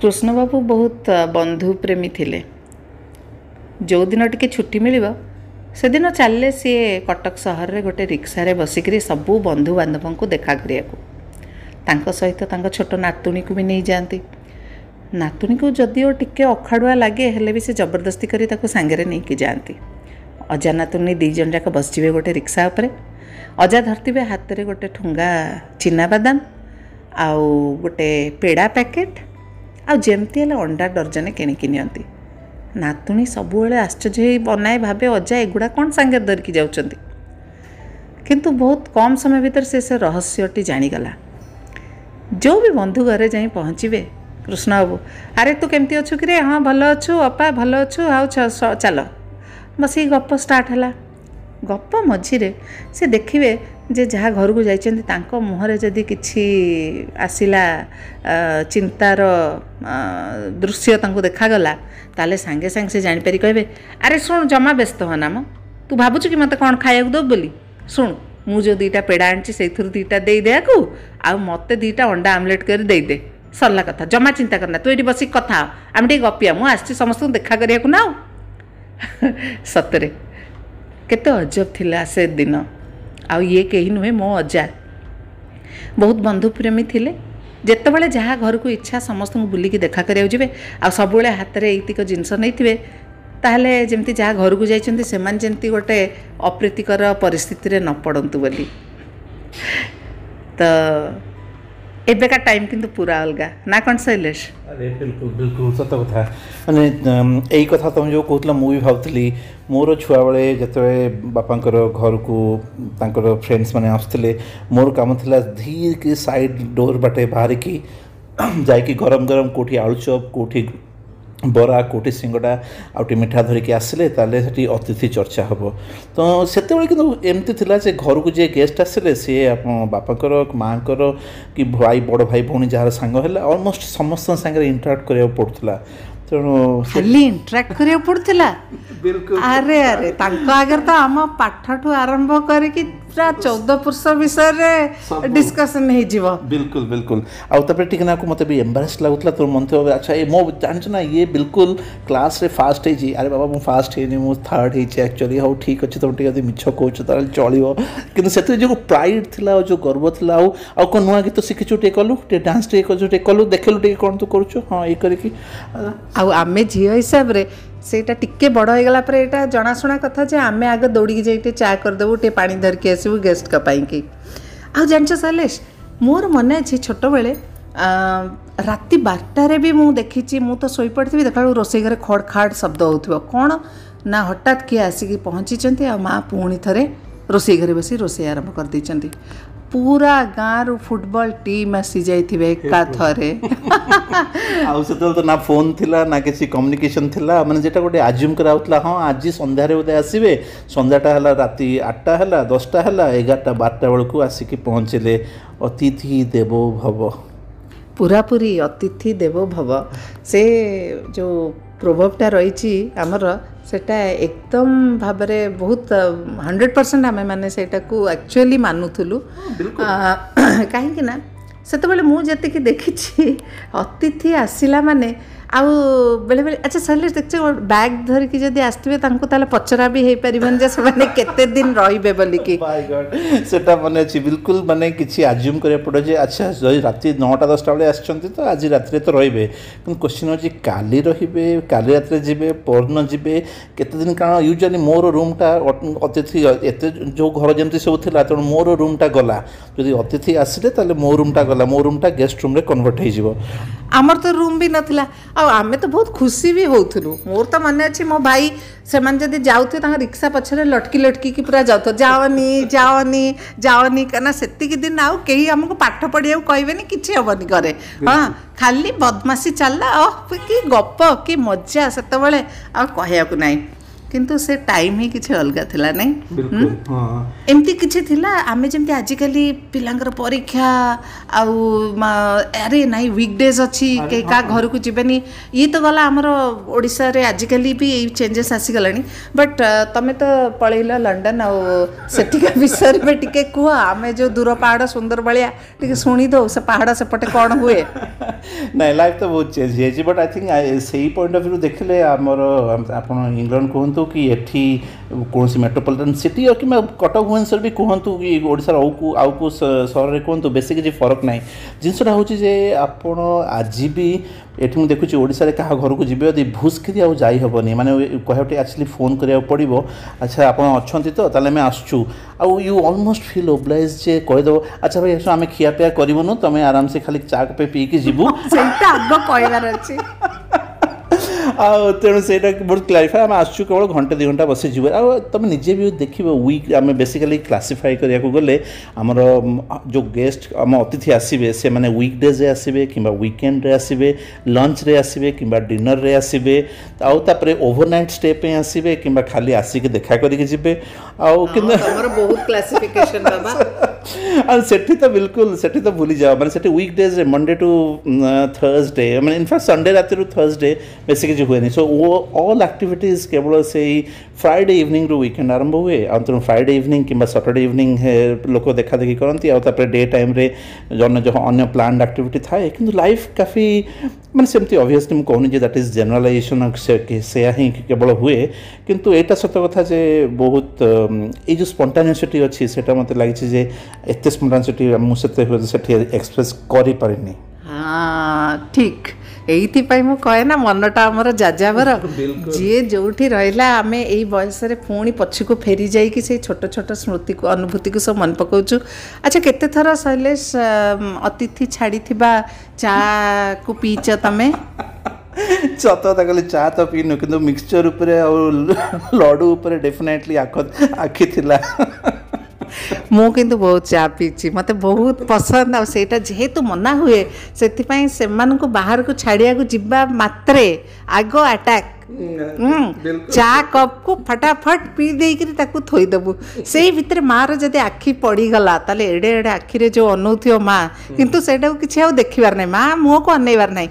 କୃଷ୍ଣବାବୁ ବହୁତ ବନ୍ଧୁ ପ୍ରେମୀ ଥିଲେ ଯେଉଁଦିନ ଟିକେ ଛୁଟି ମିଳିବ ସେଦିନ ଚାଲିଲେ ସିଏ କଟକ ସହରରେ ଗୋଟେ ରିକ୍ସାରେ ବସିକରି ସବୁ ବନ୍ଧୁବାନ୍ଧବଙ୍କୁ ଦେଖା କରିବାକୁ ତାଙ୍କ ସହିତ ତାଙ୍କ ଛୋଟ ନାତୁଣୀକୁ ବି ନେଇଯାଆନ୍ତି ନାତୁଣୀକୁ ଯଦିଓ ଟିକେ ଅଖାଡ଼ୁଆ ଲାଗେ ହେଲେ ବି ସେ ଜବରଦସ୍ତି କରି ତାକୁ ସାଙ୍ଗରେ ନେଇକି ଯାଆନ୍ତି ଅଜା ନାତୁଣୀ ଦୁଇ ଜଣ ଯାକ ବସିଯିବେ ଗୋଟେ ରିକ୍ସା ଉପରେ ଅଜା ଧରିଥିବେ ହାତରେ ଗୋଟେ ଠୁଙ୍ଗା ଚିନାବାଦାମ ଆଉ ଗୋଟେ ପେଡ଼ା ପ୍ୟାକେଟ୍ ଆଉ ଯେମିତି ହେଲେ ଅଣ୍ଡା ଡର୍ଜନେ କିଣିକି ନିଅନ୍ତି ନାତୁଣୀ ସବୁବେଳେ ଆଶ୍ଚର୍ଯ୍ୟ ହେଇ ବନାଏ ଭାବେ ଅଜା ଏଗୁଡ଼ା କ'ଣ ସାଙ୍ଗରେ ଧରିକି ଯାଉଛନ୍ତି କିନ୍ତୁ ବହୁତ କମ୍ ସମୟ ଭିତରେ ସେ ସେ ରହସ୍ୟଟି ଜାଣିଗଲା ଯେଉଁ ବି ବନ୍ଧୁ ଘରେ ଯାଇ ପହଞ୍ଚିବେ କୃଷ୍ଣବାବୁ ଆରେ ତୁ କେମିତି ଅଛୁ କିରେ ହଁ ଭଲ ଅଛୁ ଅପା ଭଲ ଅଛୁ ଆଉ ଚାଲ ବସିକି ଗପ ଷ୍ଟାର୍ଟ ହେଲା ଗପ ମଝିରେ ସେ ଦେଖିବେ ଯେ ଯାହା ଘରକୁ ଯାଇଛନ୍ତି ତାଙ୍କ ମୁହଁରେ ଯଦି କିଛି ଆସିଲା ଚିନ୍ତାର ଦୃଶ୍ୟ ତାଙ୍କୁ ଦେଖାଗଲା ତାହେଲେ ସାଙ୍ଗେ ସାଙ୍ଗେ ସେ ଜାଣିପାରି କହିବେ ଆରେ ଶୁଣ ଜମା ବ୍ୟସ୍ତ ହନାମ ତୁ ଭାବୁଛୁ କି ମୋତେ କ'ଣ ଖାଇବାକୁ ଦେବୁ ବୋଲି ଶୁଣ ମୁଁ ଯେଉଁ ଦୁଇଟା ପେଡ଼ା ଆଣିଛି ସେଇଥିରୁ ଦୁଇଟା ଦେଇଦେବାକୁ ଆଉ ମୋତେ ଦୁଇଟା ଅଣ୍ଡା ଆମଲେଟ୍ କରି ଦେଇଦେ ସରିଲା କଥା ଜମା ଚିନ୍ତା କରନା ତୁ ଏଇଠି ବସିକି କଥା ଆମେ ଟିକେ ଗପିବା ମୁଁ ଆସିଛି ସମସ୍ତଙ୍କୁ ଦେଖା କରିବାକୁ ନା ଆଉ ସତରେ କେତେ ଅଜବ ଥିଲା ସେଦିନ ଆଉ ଇଏ କେହି ନୁହେଁ ମୋ ଅଜା ବହୁତ ବନ୍ଧୁପ୍ରେମୀ ଥିଲେ ଯେତେବେଳେ ଯାହା ଘରକୁ ଇଚ୍ଛା ସମସ୍ତଙ୍କୁ ବୁଲିକି ଦେଖା କରିବାକୁ ଯିବେ ଆଉ ସବୁବେଳେ ହାତରେ ଏଇତିକ ଜିନିଷ ନେଇଥିବେ ତାହେଲେ ଯେମିତି ଯାହା ଘରକୁ ଯାଇଛନ୍ତି ସେମାନେ ଯେମିତି ଗୋଟେ ଅପ୍ରୀତିକର ପରିସ୍ଥିତିରେ ନ ପଡ଼ନ୍ତୁ ବୋଲି ତ এবেকার টাইম কিন্তু পুরা অলগা না কোন শৈলেশ আরে বিলকুল বিলকুল সত কথা মানে এই কথা তুমি যে কହୁଥିଲ ମୁଁ ବି ଭାବୁଥିଲି ମୋର ଛୁଆବେଳେ ଯେତେବେଳେ ବାପାଙ୍କର ଘରକୁ ତାଙ୍କର ଫ୍ରେଣ୍ଡସ୍ ମାନେ ଆସୁଥିଲେ ମୋର କାମ ଥିଲା ଧୀରକି ସାଇଡ୍ ଡୋର୍ ବାଟେ ବାହାରିକି ଯାଇକି ଗରମ ଗରମ କେଉଁଠି ଆଳୁଚପ କେଉଁଠି ବରା କୋଟି ସିଙ୍ଗଡ଼ା ଆଉ ଟିକେ ମିଠା ଧରିକି ଆସିଲେ ତାହେଲେ ସେଠି ଅତିଥି ଚର୍ଚ୍ଚା ହେବ ତ ସେତେବେଳେ କିନ୍ତୁ ଏମିତି ଥିଲା ଯେ ଘରକୁ ଯିଏ ଗେଷ୍ଟ ଆସିଲେ ସିଏ ଆପଣ ବାପାଙ୍କର ମାଆଙ୍କର କି ଭାଇ ବଡ଼ ଭାଇ ଭଉଣୀ ଯାହାର ସାଙ୍ଗ ହେଲା ଅଲମୋଷ୍ଟ ସମସ୍ତଙ୍କ ସାଙ୍ଗରେ ଇଣ୍ଟରାକ୍ଟ କରିବାକୁ ପଡ଼ୁଥିଲା ତେଣୁ ଖାଲି ଇଣ୍ଟରାକ୍ଟ କରିବାକୁ ପଡ଼ୁଥିଲା ଆରେ ଆରେ ତାଙ୍କ ଆଗରେ ତ ଆମ ପାଠଠୁ ଆରମ୍ଭ କରିକି ପୁରା ଚଉଦ ପୁରୁଷ ବିଷୟରେ ଡିସ୍କସନ୍ ହେଇଯିବ ବିଲକୁଲ ବିଲକୁଲ ଆଉ ତାପରେ ଟିକେ ନାକୁ ମୋତେ ବି ଏମ୍ବାରେସ୍ ଲାଗୁଥିଲା ତୋର ମନେ ଥିବ ଆଚ୍ଛା ଏ ମୋ ଜାଣିଛୁ ନା ଇଏ ବିଲକୁଲ କ୍ଲାସ୍ରେ ଫାଷ୍ଟ ହେଇଛି ଆରେ ବାବା ମୁଁ ଫାଷ୍ଟ ହେଇନି ମୁଁ ଥାର୍ଡ଼ ହେଇଛି ଆକ୍ଚୁଆଲି ହଉ ଠିକ୍ ଅଛି ତୁମେ ଟିକେ ଯଦି ମିଛ କହୁଛ ତାହେଲେ ଚଳିବ କିନ୍ତୁ ସେଥିରେ ଯେଉଁ ପ୍ରାଇଡ଼ ଥିଲା ଆଉ ଯେଉଁ ଗର୍ବ ଥିଲା ଆଉ ଆଉ କ'ଣ ନୂଆ ଗୀତ ଶିଖିଛୁ ଟିକେ କଲୁ ଟିକେ ଡ୍ୟାନ୍ସ ଟିକେ କରୁଛୁ ଟିକେ କଲୁ ଦେଖିଲୁ ଟିକେ କ'ଣ ତୁ କରୁଛୁ ହଁ ଇଏ କରିକି ଆଉ ଆମେ ଝିଅ ହିସାବରେ सेटा टिके बड़ होगा पर यहाँ जनाशुना कथा जे आम आगे दौड़ी जाइए चा करदेबू टे पा धरिकी आसबू गेस्ट कपाई आ जान सलेश मोर मन अच्छे छोट बेले राति बारटारे भी मुझे देखी मुझे तो शोई पड़ी थी देखा रोसे घर खड़ खाड़ शब्द हो कौन ना हटात किए आसिक पहुँची माँ पुणी थे रोसई घरे बस रोसे आरंभ कर दे ପୁରା ଗାଁରୁ ଫୁଟବଲ ଟିମ୍ ଆସିଯାଇଥିବେ ଏକା ଥରେ ଆଉ ସେତେବେଳେ ତ ନା ଫୋନ୍ ଥିଲା ନା କିଛି କମ୍ୟୁନିକେସନ୍ ଥିଲା ମାନେ ଯେଟା ଗୋଟେ ଆଜ୍ୟୁମ୍ କରାହେଉଥିଲା ହଁ ଆଜି ସନ୍ଧ୍ୟାରେ ବୋଧେ ଆସିବେ ସନ୍ଧ୍ୟାଟା ହେଲା ରାତି ଆଠଟା ହେଲା ଦଶଟା ହେଲା ଏଗାରଟା ବାରଟା ବେଳକୁ ଆସିକି ପହଞ୍ଚିଲେ ଅତିଥି ଦେବୋ ଭବ ପୁରାପୁରି ଅତିଥି ଦେବୋ ଭବ ସେ ଯେଉଁ ପ୍ରୋଭବଟା ରହିଛି ଆମର ସେଇଟା ଏକଦମ ଭାବରେ ବହୁତ ହଣ୍ଡ୍ରେଡ଼ ପରସେଣ୍ଟ ଆମେମାନେ ସେଇଟାକୁ ଆକ୍ଚୁଆଲି ମାନୁଥିଲୁ କାହିଁକି ନା ସେତେବେଳେ ମୁଁ ଯେତିକି ଦେଖିଛି ଅତିଥି ଆସିଲା ମାନେ ଆଉ ବେଳେବେଳେ ଆଚ୍ଛା ସରିଲେ ଦେଖୁଛ ବ୍ୟାଗ୍ ଧରିକି ଯଦି ଆସିଥିବେ ତାଙ୍କୁ ତାହେଲେ ପଚରା ବି ହେଇପାରିବନି ଯେ ସେମାନେ କେତେ ଦିନ ରହିବେ ବୋଲିକି ସେଟା ମନେ ଅଛି ବିଲକୁଲ ମାନେ କିଛି ଆଜ୍ୟୁମ୍ କରିବାକୁ ପଡ଼େ ଯେ ଆଚ୍ଛା ଯଦି ରାତି ନଅଟା ଦଶଟା ବେଳେ ଆସିଛନ୍ତି ତ ଆଜି ରାତିରେ ତ ରହିବେ କିନ୍ତୁ କୋଶ୍ଚିନ୍ ହେଉଛି କାଲି ରହିବେ କାଲି ରାତିରେ ଯିବେ ପରଦିନ ଯିବେ କେତେ ଦିନ କାରଣ ୟୁଜୁଆଲି ମୋର ରୁମ୍ଟା ଅତିଥି ଏତେ ଯେଉଁ ଘର ଯେମିତି ସବୁ ଥିଲା ତେଣୁ ମୋର ରୁମ୍ଟା ଗଲା ଯଦି ଅତିଥି ଆସିଲେ ତାହେଲେ ମୋ ରୁମ୍ଟା ଗଲା ମୋ ରୁମ୍ଟା ଗେଷ୍ଟ ରୁମ୍ରେ କନଭର୍ଟ ହେଇଯିବ ଆମର ତ ରୁମ୍ ବି ନଥିଲା ଆଉ ଆମେ ତ ବହୁତ ଖୁସି ବି ହଉଥିଲୁ ମୋର ତ ମନେ ଅଛି ମୋ ଭାଇ ସେମାନେ ଯଦି ଯାଉଥିବେ ତାଙ୍କ ରିକ୍ସା ପଛରେ ଲଟକି ଲଟକିକି ପୁରା ଯାଉଥିବ ଯାଅନି ଯାଅନି ଯାଅନି କାହିଁକିନା ସେତିକି ଦିନ ଆଉ କେହି ଆମକୁ ପାଠ ପଢ଼ିବାକୁ କହିବେନି କିଛି ହେବନି ଘରେ ହଁ ଖାଲି ବଦମାସି ଚାଲିଲା ଓ କି ଗପ କି ମଜା ସେତେବେଳେ ଆଉ କହିବାକୁ ନାହିଁ কিন্তু সে টাইম হি কিছে আলগা থিলা নাই হଁ এমতি কিছে থিলা আমি জেমতি আজকালি পিলাঙ্গর পরীক্ষা আ আরে নাই উইকডেজ আছি কেকা ঘরକୁ জিবেনি ই তো গলা আমরো ওড়িশা রে আজকালি বি এই চেঞ্জেস আসি গলেনি বাট তমে তো পড়ইলা লন্ডন আ সেটি গ বি সরবেটিকে কো আমি যে দূর পাড়া সুন্দরবলিয়া শুনি দও সে পাহাড়া সে পটে কোন হুয়ে নাই লাইফ তো বহুত চেঞ্জ হে জি but I think I say point of view dekhle আমরো আপন ইংল্যান্ড কো କୁହନ୍ତୁ କି ଏଠି କୌଣସି ମେଟ୍ରୋପଲିଟାନ୍ ସିଟି କିମ୍ବା କଟକ ଭୁବନେଶ୍ୱର ବି କୁହନ୍ତୁ କି ଓଡ଼ିଶାର ଆଉ କେଉଁ ଆଉ କେଉଁ ସହରରେ କୁହନ୍ତୁ ବେଶୀ କିଛି ଫରକ ନାହିଁ ଜିନିଷଟା ହେଉଛି ଯେ ଆପଣ ଆଜି ବି ଏଠି ମୁଁ ଦେଖୁଛି ଓଡ଼ିଶାରେ କାହା ଘରକୁ ଯିବେ ଯଦି ଭୁସ୍କିରି ଆଉ ଯାଇ ହେବନି ମାନେ କହିବାକୁ ଟିକେ ଆକ୍ଚୁଆଲି ଫୋନ୍ କରିବାକୁ ପଡ଼ିବ ଆଚ୍ଛା ଆପଣ ଅଛନ୍ତି ତ ତାହେଲେ ଆମେ ଆସୁଛୁ ଆଉ ୟୁ ଅଲମୋଷ୍ଟ ଫିଲ୍ ଓବ୍ଲାଇଜ୍ ଯେ କହିଦେବ ଆଚ୍ଛା ଭାଇ ଆସ ଆମେ ଖିଆପିଆ କରିବୁନୁ ତୁମେ ଆରାମସେ ଖାଲି ଚା' କପେ ପିଇକି ଯିବୁ ସେଇଟା ଆଗ କହିବାର ଅଛି ଆଉ ତେଣୁ ସେଇଟା ବହୁତ କ୍ଲାରିଫାଏ ଆମେ ଆସୁଛୁ କେବଳ ଘଣ୍ଟେ ଦୁଇ ଘଣ୍ଟା ବସିଯିବୁ ଆଉ ତୁମେ ନିଜେ ବି ଦେଖିବ ୱିକ୍ ଆମେ ବେସିକାଲି କ୍ଲାସିଫାଏ କରିବାକୁ ଗଲେ ଆମର ଯେଉଁ ଗେଷ୍ଟ ଆମ ଅତିଥି ଆସିବେ ସେମାନେ ୱିକ୍ ଡେଜ୍ରେ ଆସିବେ କିମ୍ବା ୱିକେଣ୍ଡରେ ଆସିବେ ଲଞ୍ଚରେ ଆସିବେ କିମ୍ବା ଡିନରରେ ଆସିବେ ଆଉ ତାପରେ ଓଭରନାଇଟ୍ ଷ୍ଟେ ପାଇଁ ଆସିବେ କିମ୍ବା ଖାଲି ଆସିକି ଦେଖା କରିକି ଯିବେ ଆଉ କିନ୍ତୁ ବହୁତ କ୍ଲାସିଫିକେସନ୍ ବାବା ଆଉ ସେଠି ତ ବିଲକୁଲ ସେଠି ତ ଭୁଲିଯାଅ ମାନେ ସେଠି ୱିକ୍ ଡେଜ୍ରେ ମଣ୍ଡେ ଟୁ ଥର୍ସଡେ ମାନେ ଇନଫ୍ୟାକ୍ଟ ସଣ୍ଡେ ରାତିରୁ ଥର୍ସଡେ ବେଶୀ କିଛି ହୁଏନି ସୋ ଅଲ୍ ଆକ୍ଟିଭିଟିଜ୍ କେବଳ ସେଇ ଫ୍ରାଇଡ଼େ ଇଭିନିଂରୁ ୱିକେଣ୍ଡ ଆରମ୍ଭ ହୁଏ ଆଉ ତେଣୁ ଫ୍ରାଇଡ଼େ ଇଭିନିଂ କିମ୍ବା ସଟର୍ଡ଼େ ଇଭିନିଂ ଲୋକ ଦେଖାଦେଖି କରନ୍ତି ଆଉ ତାପରେ ଡେ ଟାଇମ୍ରେ ଅନ୍ୟ ଯେଉଁ ଅନ୍ୟ ପ୍ଲାନ୍ଡ ଆକ୍ଟିଭିଟି ଥାଏ କିନ୍ତୁ ଲାଇଫ୍ କାଫି ମାନେ ସେମିତି ଅଭିୟସ୍ଲି ମୁଁ କହୁନି ଯେ ଦ୍ୟାଟ୍ ଇଜ୍ ଜେନେରାଲାଇଜେସନ୍ ସେୟା ହିଁ କେବଳ ହୁଏ କିନ୍ତୁ ଏଇଟା ସତ କଥା ଯେ ବହୁତ ଏଇ ଯେଉଁ ସ୍ପଣ୍ଟାନିସିଟି ଅଛି ସେଇଟା ମୋତେ ଲାଗିଛି ଯେ ଏତେ ସ୍ମରଣଶକ୍ତି ମୁଁ ସେତେବେଳେ ସେଠି ଏକ୍ସପ୍ରେସ୍ କରିପାରିନି ହଁ ଠିକ୍ ଏଇଥିପାଇଁ ମୁଁ କହେ ନା ମନଟା ଆମର ଯାଯାବର ଯିଏ ଯେଉଁଠି ରହିଲା ଆମେ ଏଇ ବୟସରେ ପୁଣି ପଛକୁ ଫେରି ଯାଇକି ସେଇ ଛୋଟ ଛୋଟ ସ୍ମୃତିକୁ ଅନୁଭୂତିକୁ ସବୁ ମନେ ପକାଉଛୁ ଆଚ୍ଛା କେତେ ଥର ଶୈଲେଶ ଅତିଥି ଛାଡ଼ିଥିବା ଚା'କୁ ପିଇଛ ତମେ ସତ କଥା କହିଲେ ଚା ତ ପିଇନୁ କିନ୍ତୁ ମିକ୍ସଚର ଉପରେ ଆଉ ଲଡ଼ୁ ଉପରେ ଡେଫିନେଟଲି ଆଖି ଥିଲା ମୁଁ କିନ୍ତୁ ବହୁତ ଚା ପିଇଛି ମୋତେ ବହୁତ ପସନ୍ଦ ଆଉ ସେଇଟା ଯେହେତୁ ମନା ହୁଏ ସେଥିପାଇଁ ସେମାନଙ୍କୁ ବାହାରକୁ ଛାଡ଼ିବାକୁ ଯିବା ମାତ୍ରେ ଆଗ ଆଟାକ୍ ଚା କପ୍କୁ ଫଟାଫଟ ପିଇ ଦେଇକିରି ତାକୁ ଥୋଇଦେବୁ ସେଇ ଭିତରେ ମାଆର ଯଦି ଆଖି ପଡ଼ିଗଲା ତାହେଲେ ଏଡ଼େ ଏଡ଼େ ଆଖିରେ ଯେଉଁ ଅନଉଥିବ ମା କିନ୍ତୁ ସେଇଟାକୁ କିଛି ଆଉ ଦେଖିବାର ନାହିଁ ମା ମୁହଁକୁ ଅନେଇବାର ନାହିଁ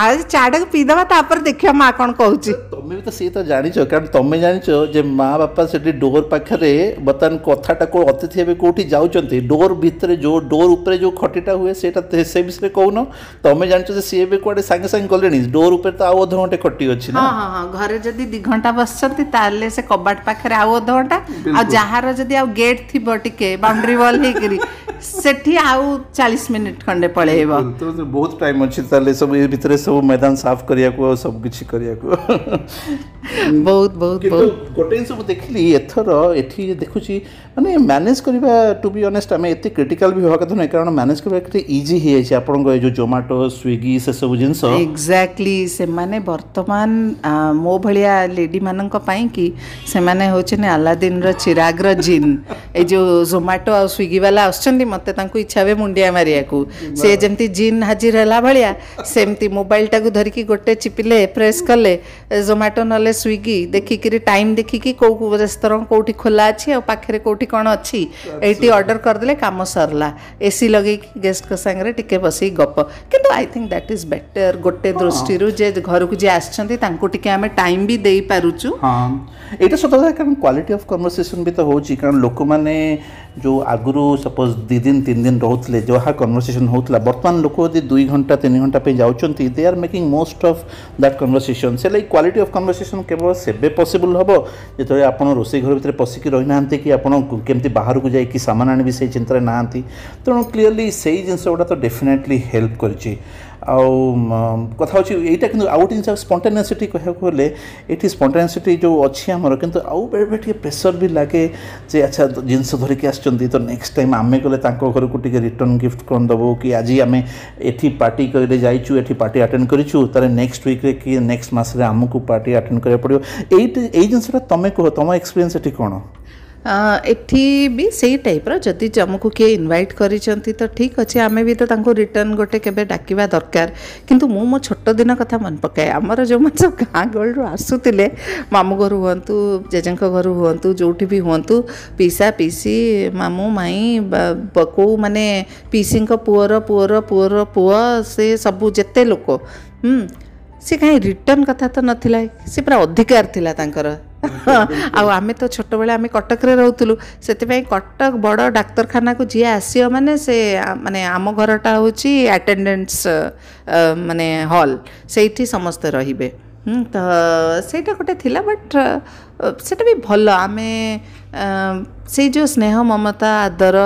ଆଉ ଚାଟା ପିଇଦେବା ତାପରେ ଦେଖିବା ମା କ'ଣ କହୁଛି ତମେ ବି ତ ସିଏ ତ ଜାଣିଛ କାରଣ ତମେ ଜାଣିଛ ଯେ ମା ବାପା ସେଠି ଡୋର ପାଖରେ ବର୍ତ୍ତମାନ କଥାଟା କେଉଁ ଅତିଥି ଏବେ କେଉଁଠି ଯାଉଛନ୍ତି ଡୋର ଭିତରେ ଯେଉଁ ଡୋର ଉପରେ ଯେଉଁ ଖଟିଟା ହୁଏ ସେଇଟା ସେ ବିଷୟରେ କହୁନ ତମେ ଜାଣିଛ ଯେ ସିଏ ଏବେ କୁଆଡ଼େ ସାଙ୍ଗେ ସାଙ୍ଗେ ଗଲେଣି ଡୋର ଉପରେ ତ ଆଉ ଅଧଘଣ୍ଟେ ଖଟି ଅଛି ନା ହଁ ହଁ ଘରେ ଯଦି ଦୁଇ ଘଣ୍ଟା ବସିଛନ୍ତି ତାହେଲେ ସେ କବାଟ ପାଖରେ ଆଉ ଅଧଘଣ୍ଟା ଆଉ ଯାହାର ଯଦି ଆଉ ଗେଟ୍ ଥିବ ଟିକେ ବାଉଣ୍ଡ୍ରି ୱାଲ୍ ହେଇକିରି ସେଠି ଆଉ ଚାଳିଶ ମିନିଟ୍ ଖଣ୍ଡେ ପଳେଇବ ବହୁତ ଟାଇମ୍ ଅଛି ତାହେଲେ ସବୁ ଏ ଭିତରେ ସବୁ ମଇଦାନ ସାଫ କରିବାକୁ ଆଉ ସବୁ କିଛି କରିବାକୁ ବହୁତ ବହୁତ ଗୋଟେ ଜିନିଷ ମୁଁ ଦେଖିଲି ଏଥର ଏଠି ଦେଖୁଛି ମାନେ ମ୍ୟାନେଜ୍ କରିବା ଟୁ ବି ଅନେଷ୍ଟ ଆମେ ଏତେ କ୍ରିଟିକାଲ ବି ହେବା କଥା ନୁହେଁ କାରଣ ମ୍ୟାନେଜ୍ କରିବା କେତେ ଇଜି ହେଇଯାଇଛି ଆପଣଙ୍କ ଏ ଯେଉଁ ଜୋମାଟୋ ସ୍ୱିଗି ସେସବୁ ଜିନିଷ ଏକ୍ଜାକ୍ଟଲି ସେମାନେ ବର୍ତ୍ତମାନ ମୋ ଭଳିଆ ଲେଡ଼ିମାନଙ୍କ ପାଇଁ କି ସେମାନେ ହେଉଛନ୍ତି ଆଲାଦିନର ଚିରାଗର ଜିନ୍ ଏଇ ଯେଉଁ ଜୋମାଟୋ ଆଉ ସ୍ୱିଗି ବାଲା ଆସୁଛନ୍ତି मत इच्छा हुए मुंडिया मारे को सी जमी जीन हाजिर है सेमती मोबाइल टाक धरिकी गोटे चिपिले प्रेस कले जोमाटो ना स्विगी देखिक टाइम देखिकी कौ रेस्तर कौटी खोला अच्छी आखिर कौटी कौन अच्छी ये अर्डर करदे कम सरला एसी लगे गेस्ट के सांगे टिके बस गप कि I think that is better गोटे दृष्टि घर को जी आम टाइम भी दे पार्छ हाँ ये सत क्वाटी भी तो हूँ कारण लोक मैंने जो आगुरी सपोज ଦୁଇ ଦିନ ତିନି ଦିନ ରହୁଥିଲେ ଯାହା କନଭରସେସନ୍ ହେଉଥିଲା ବର୍ତ୍ତମାନ ଲୋକ ଯଦି ଦୁଇ ଘଣ୍ଟା ତିନି ଘଣ୍ଟା ପାଇଁ ଯାଉଛନ୍ତି they are making most of that conversation ସେ ଲାଗି କ୍ୱାଲିଟି ଅଫ୍ କନଭରସେସନ୍ କେବଳ ସେବେ ପସିବୁଲ୍ ହେବ ଯେତେବେଳେ ଆପଣ ରୋଷେଇ ଘର ଭିତରେ ପଶିକି ରହିନାହାନ୍ତି କି ଆପଣ କେମିତି ବାହାରକୁ ଯାଇକି ସାମାନ ଆଣିବି ସେଇ ଚିନ୍ତାରେ ନାହାନ୍ତି ତେଣୁ କ୍ଲିଅରଲି ସେଇ ଜିନିଷ ଗୁଡ଼ା ତ ଡେଫିନେଟଲି ହେଲ୍ପ କରିଛି ଆଉ କଥା ହେଉଛି ଏଇଟା କିନ୍ତୁ ଆଉ ଗୋଟେ ଜିନିଷ ସ୍ପଣ୍ଟେନିୟସିଟି କହିବାକୁ ଗଲେ ଏଠି ସ୍ପଣ୍ଟେନିୟସିଟି ଯେଉଁ ଅଛି ଆମର କିନ୍ତୁ ଆଉ ବେଳେବେଳେ ଟିକେ ପ୍ରେସର୍ ବି ଲାଗେ ଯେ ଆଚ୍ଛା ଜିନିଷ ଧରିକି ଆସିଛନ୍ତି ତ ନେକ୍ସଟ ଟାଇମ୍ ଆମେ ଗଲେ ତାଙ୍କ ଘରକୁ ଟିକେ ରିଟର୍ଣ୍ଣ ଗିଫ୍ଟ କ'ଣ ଦେବୁ କି ଆଜି ଆମେ ଏଠି ପାର୍ଟି କହିଲେ ଯାଇଛୁ ଏଠି ପାର୍ଟି ଆଟେଣ୍ଡ କରିଛୁ ତାହେଲେ ନେକ୍ସଟ ୱିକ୍ରେ କି ନେକ୍ସଟ ମାସରେ ଆମକୁ ପାର୍ଟି ଆଟେଣ୍ଡ କରିବାକୁ ପଡ଼ିବ ଏଇଟି ଏଇ ଜିନିଷଟା ତୁମେ କୁହ ତୁମ ଏକ୍ସପିରିଏନ୍ସ ଏଠି କ'ଣ से टाइप रि आमको किए इनवैट कर ठीक अच्छे आम भी तो रिटर्न गोटे के डाक दरकार कि मु छोट दिन कथ मन पकाए आमर जो मैं सब गाँ गु आसुले मामू घर हूँ जेजे घर हूँ जो भी हूँ पिसा पीसी मामू माई कौ मानने पिसी पुअर पुअर पुअर पु से सब जिते लोक सी कहीं रिटर्न कथा तो नाला सी पूरा अधिकार ଆଉ ଆମେ ତ ଛୋଟବେଳେ ଆମେ କଟକରେ ରହୁଥିଲୁ ସେଥିପାଇଁ କଟକ ବଡ଼ ଡାକ୍ତରଖାନାକୁ ଯିଏ ଆସିବ ମାନେ ସେ ମାନେ ଆମ ଘରଟା ହେଉଛି ଆଟେଣ୍ଡାନ୍ସ ମାନେ ହଲ୍ ସେଇଠି ସମସ୍ତେ ରହିବେ ତ ସେଇଟା ଗୋଟେ ଥିଲା ବଟ୍ ସେଇଟା ବି ଭଲ ଆମେ सेई जो स्नेह ममता आदर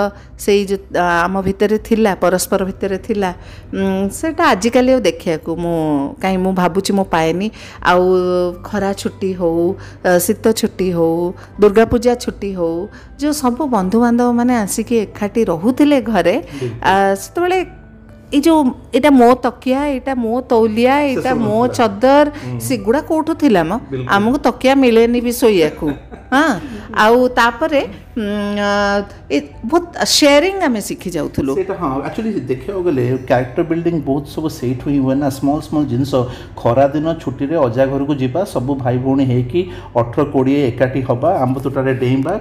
सेई जो आम भितरे थिला परस्पर भितरे थिला सेटा देखिया को देखियाको काही काहीँ म भा म पाएन खरा छुट्टी हो सित्त छुट्टी हो दुर्गा पूजा छुट्टी हो जो बंधु बांधव माने आसी के म आसिक एकाठी रहे घर त्यति जो एटा मो तकिया एटा मो तौलिया एटा मो चदर सिगुडा कोठो कोही म आमक तकिया मिलेन को हां ଆଉ ତାପରେ ବହୁତ ସେୟାରିଂ ଆମେ ଶିଖି ଯାଉଥିଲୁ ସେଇଟା ହଁ ଆକ୍ଚୁଆଲି ଦେଖିବାକୁ ଗଲେ କ୍ୟାରେକ୍ଟର ବିଲ୍ଡିଂ ବହୁତ ସବୁ ସେଇଠୁ ହିଁ ହୁଏ ନା ସ୍ମଲ୍ ସ୍ମଲ୍ ଜିନିଷ ଖରାଦିନ ଛୁଟିରେ ଅଜା ଘରକୁ ଯିବା ସବୁ ଭାଇ ଭଉଣୀ ହେଇକି ଅଠର କୋଡ଼ିଏ ଏକାଠି ହେବା ଆମ୍ବ ତୋଟାରେ ଡେଇଁବା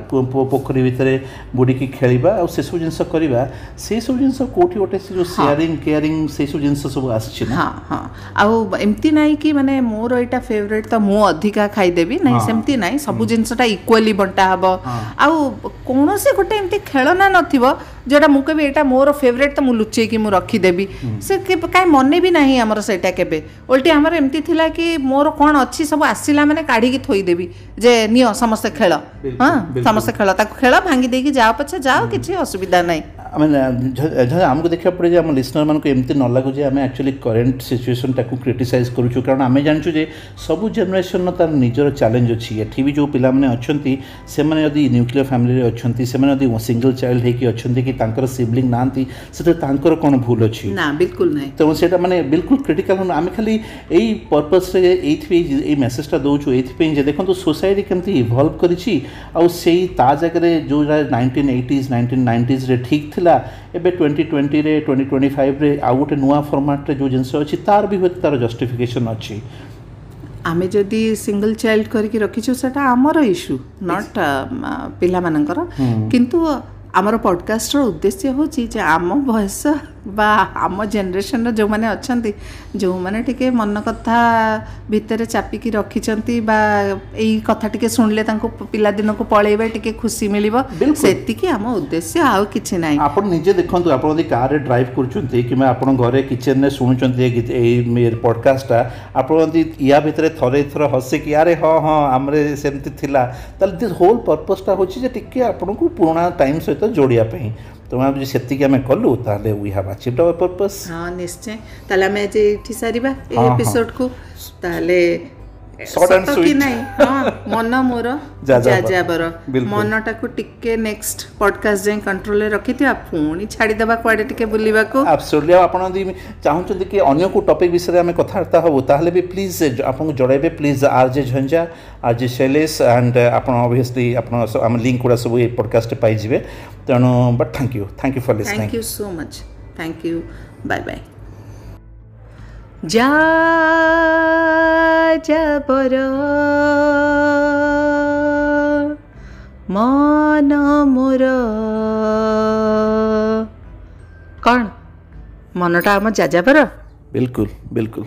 ପୋଖରୀ ଭିତରେ ବୁଡ଼ିକି ଖେଳିବା ଆଉ ସେସବୁ ଜିନିଷ କରିବା ସେସବୁ ଜିନିଷ କେଉଁଠି ଗୋଟେ ସେ ଯେଉଁ ସେୟାରିଂ କେୟାରିଂ ସେସବୁ ଜିନିଷ ସବୁ ଆସିଛି ନା ହଁ ହଁ ଆଉ ଏମିତି ନାହିଁ କି ମାନେ ମୋର ଏଇଟା ଫେଭରେଟ୍ ତ ମୁଁ ଅଧିକା ଖାଇଦେବି ନାହିଁ ସେମିତି ନାହିଁ ସବୁ ଜିନିଷଟା ଇକ୍ୱାଲି ବଣ୍ଟ ଝଗଡ଼ାଝାଣ୍ଟା ହେବ ଆଉ କୌଣସି ଗୋଟେ ଏମିତି ଖେଳନା ନଥିବ ଯେଉଁଟା ମୁଁ କହିବି ଏଇଟା ମୋର ଫେଭରେଟ୍ ତ ମୁଁ ଲୁଚେଇକି ମୁଁ ରଖିଦେବି ସେ କାହିଁ ମନେ ବି ନାହିଁ ଆମର ସେଇଟା କେବେ ଓଲଟି ଆମର ଏମିତି ଥିଲା କି ମୋର କ'ଣ ଅଛି ସବୁ ଆସିଲା ମାନେ କାଢ଼ିକି ଥୋଇଦେବି ଯେ ନିଅ ସମସ୍ତେ ଖେଳ ହଁ ସମସ୍ତେ ଖେଳ ତାକୁ ଖେଳ ଭାଙ୍ଗି ଦେଇକି ଯାଅ ପଛେ ଯାଅ କିଛି ଅସୁବିଧା ନାହିଁ ଆମେ ଯାହା ଆମକୁ ଦେଖିବାକୁ ପଡ଼େ ଯେ ଆମ ଲିସନର୍ମାନଙ୍କୁ ଏମିତି ନ ଲାଗୁ ଯେ ଆମେ ଆକ୍ଚୁଆଲି କରେଣ୍ଟ ସିଚୁଏସନ୍ଟାକୁ କ୍ରିଟିସାଇଜ୍ କରୁଛୁ କାରଣ ଆମେ ଜାଣିଛୁ ଯେ ସବୁ ଜେନେରେସନ୍ର ତା'ର ନିଜର ଚ୍ୟାଲେଞ୍ଜ ଅଛି ଏଠି ବି ଯେଉଁ ପିଲାମାନେ ଅଛନ୍ତି ସେମାନେ ଯଦି ନ୍ୟୁକ୍ଲିୟର୍ ଫ୍ୟାମିଲିରେ ଅଛନ୍ତି ସେମାନେ ଯଦି ସିଙ୍ଗଲ ଚାଇଲ୍ଡ ହେଇକି ଅଛନ୍ତି କି ତାଙ୍କର ସିବ୍ଲିଂ ନାହାନ୍ତି ସେଥିରେ ତାଙ୍କର କ'ଣ ଭୁଲ ଅଛି ନା ବିଲକୁଲ ନାହିଁ ତେଣୁ ସେଇଟା ମାନେ ବିଲକୁଲ କ୍ରିଟିକାଲ୍ ନୁହଁ ଆମେ ଖାଲି ଏଇ ପର୍ପଜ୍ରେ ଏଇଥିପାଇଁ ଏଇ ମେସେଜଟା ଦେଉଛୁ ଏଇଥିପାଇଁ ଯେ ଦେଖନ୍ତୁ ସୋସାଇଟି କେମିତି ଇଭଲ୍ଭ କରିଛି ଆଉ ସେଇ ତା ଜାଗାରେ ଯେଉଁ ନାଇଣ୍ଟିନ୍ ଏଇଟିଜ୍ ନାଇଣ୍ଟିନ୍ ନାଇଣ୍ଟିଜ୍ରେ ଠିକ୍ ଥିଲା ଥିଲା ଏବେ ଟ୍ୱେଣ୍ଟି ଟ୍ୱେଣ୍ଟିରେ ଟ୍ୱେଣ୍ଟି ଟ୍ୱେଣ୍ଟି ଫାଇଭ୍ରେ ଆଉ ଗୋଟେ ନୂଆ ଫର୍ମାଟ୍ରେ ଯେଉଁ ଜିନିଷ ଅଛି ତା'ର ବି ହୁଏତ ତା'ର ଜଷ୍ଟିଫିକେସନ୍ ଅଛି ଆମେ ଯଦି ସିଙ୍ଗଲ୍ ଚାଇଲ୍ଡ କରିକି ରଖିଛୁ ସେଇଟା ଆମର ଇସ୍ୟୁ ନଟ୍ ପିଲାମାନଙ୍କର କିନ୍ତୁ ଆମର ପଡ଼କାଷ୍ଟର ଉଦ୍ଦେଶ୍ୟ ହେଉଛି ଯେ ଆମ ବୟସ ବା ଆମ ଜେନେରେସନର ଯେଉଁମାନେ ଅଛନ୍ତି ଯେଉଁମାନେ ଟିକେ ମନ କଥା ଭିତରେ ଚାପିକି ରଖିଛନ୍ତି ବା ଏଇ କଥା ଟିକେ ଶୁଣିଲେ ତାଙ୍କୁ ପିଲାଦିନକୁ ପଳେଇବେ ଟିକେ ଖୁସି ମିଳିବ ସେତିକି ଆମ ଉଦ୍ଦେଶ୍ୟ ଆଉ କିଛି ନାହିଁ ଆପଣ ନିଜେ ଦେଖନ୍ତୁ ଆପଣ ଯଦି କାର୍ରେ ଡ୍ରାଇଭ୍ କରୁଛନ୍ତି କିମ୍ବା ଆପଣ ଘରେ କିଚେନ୍ରେ ଶୁଣୁଛନ୍ତି ଏଇ ପଡ଼କାଷ୍ଟଟା ଆପଣ ଯଦି ୟା ଭିତରେ ଥରେ ଥର ହସିକି ଆରେ ହଁ ହଁ ଆମର ସେମିତି ଥିଲା ତାହେଲେ ଦିସ୍ ହୋଲ୍ ପର୍ପଜ୍ଟା ହେଉଛି ଯେ ଟିକେ ଆପଣଙ୍କୁ ପୁରୁଣା ଟାଇମ୍ ସହିତ ସହିତ ଯୋଡ଼ିବା ପାଇଁ ତେଣୁ ଆମେ ସେତିକି ଆମେ କଲୁ ତାହେଲେ we have achieved our purpose ହଁ ନିଶ୍ଚୟ ତାହେଲେ ଆମେ ଆଜି ଏଠି ସାରିବା ଏ ଏପିସୋଡ଼କୁ ତାହେଲେ ନାହିଁ ହଁ ମନ ମୋର ଯାଯାବର ମନଟାକୁ ଟିକେ ନେକ୍ସଟ ପଡକାଷ୍ଟ ଯାଇ କଣ୍ଟ୍ରୋଲରେ ରଖିଥିବା ପୁଣି ଛାଡ଼ିଦେବା କୁଆଡ଼େ ଟିକେ ବୁଲିବାକୁ ଆବସୋଲ୍ୟୁଟଲି ଆଉ ଆପଣ ଯଦି ଚାହୁଁଛନ୍ତି କି ଅନ୍ୟ କେଉଁ ଟପିକ୍ ବିଷୟରେ ଆମେ କଥାବାର୍ତ୍ତା ହେବୁ ତାହେଲେ ବି ପ୍ଲିଜ୍ ଆପଣଙ୍କୁ ଜଣାଇବେ please R J Jhanja R J Shailesh and ଆପଣ ଅବଭିୟସଲି ଆପଣ ଆମ ଲିଙ୍କ ଗୁଡ଼ା ସବୁ ଏଇ ପଡକାଷ୍ଟରେ ପାଇଯିବେ ତେଣୁ but thank you thank you for ଲିସ୍ thank you so much thank you bye bye ଯାଯାବର ମନ ମୋର କ'ଣ ମନଟା ଆମ ଯାଯାବର ବିଲକୁଲ ବିଲକୁଲ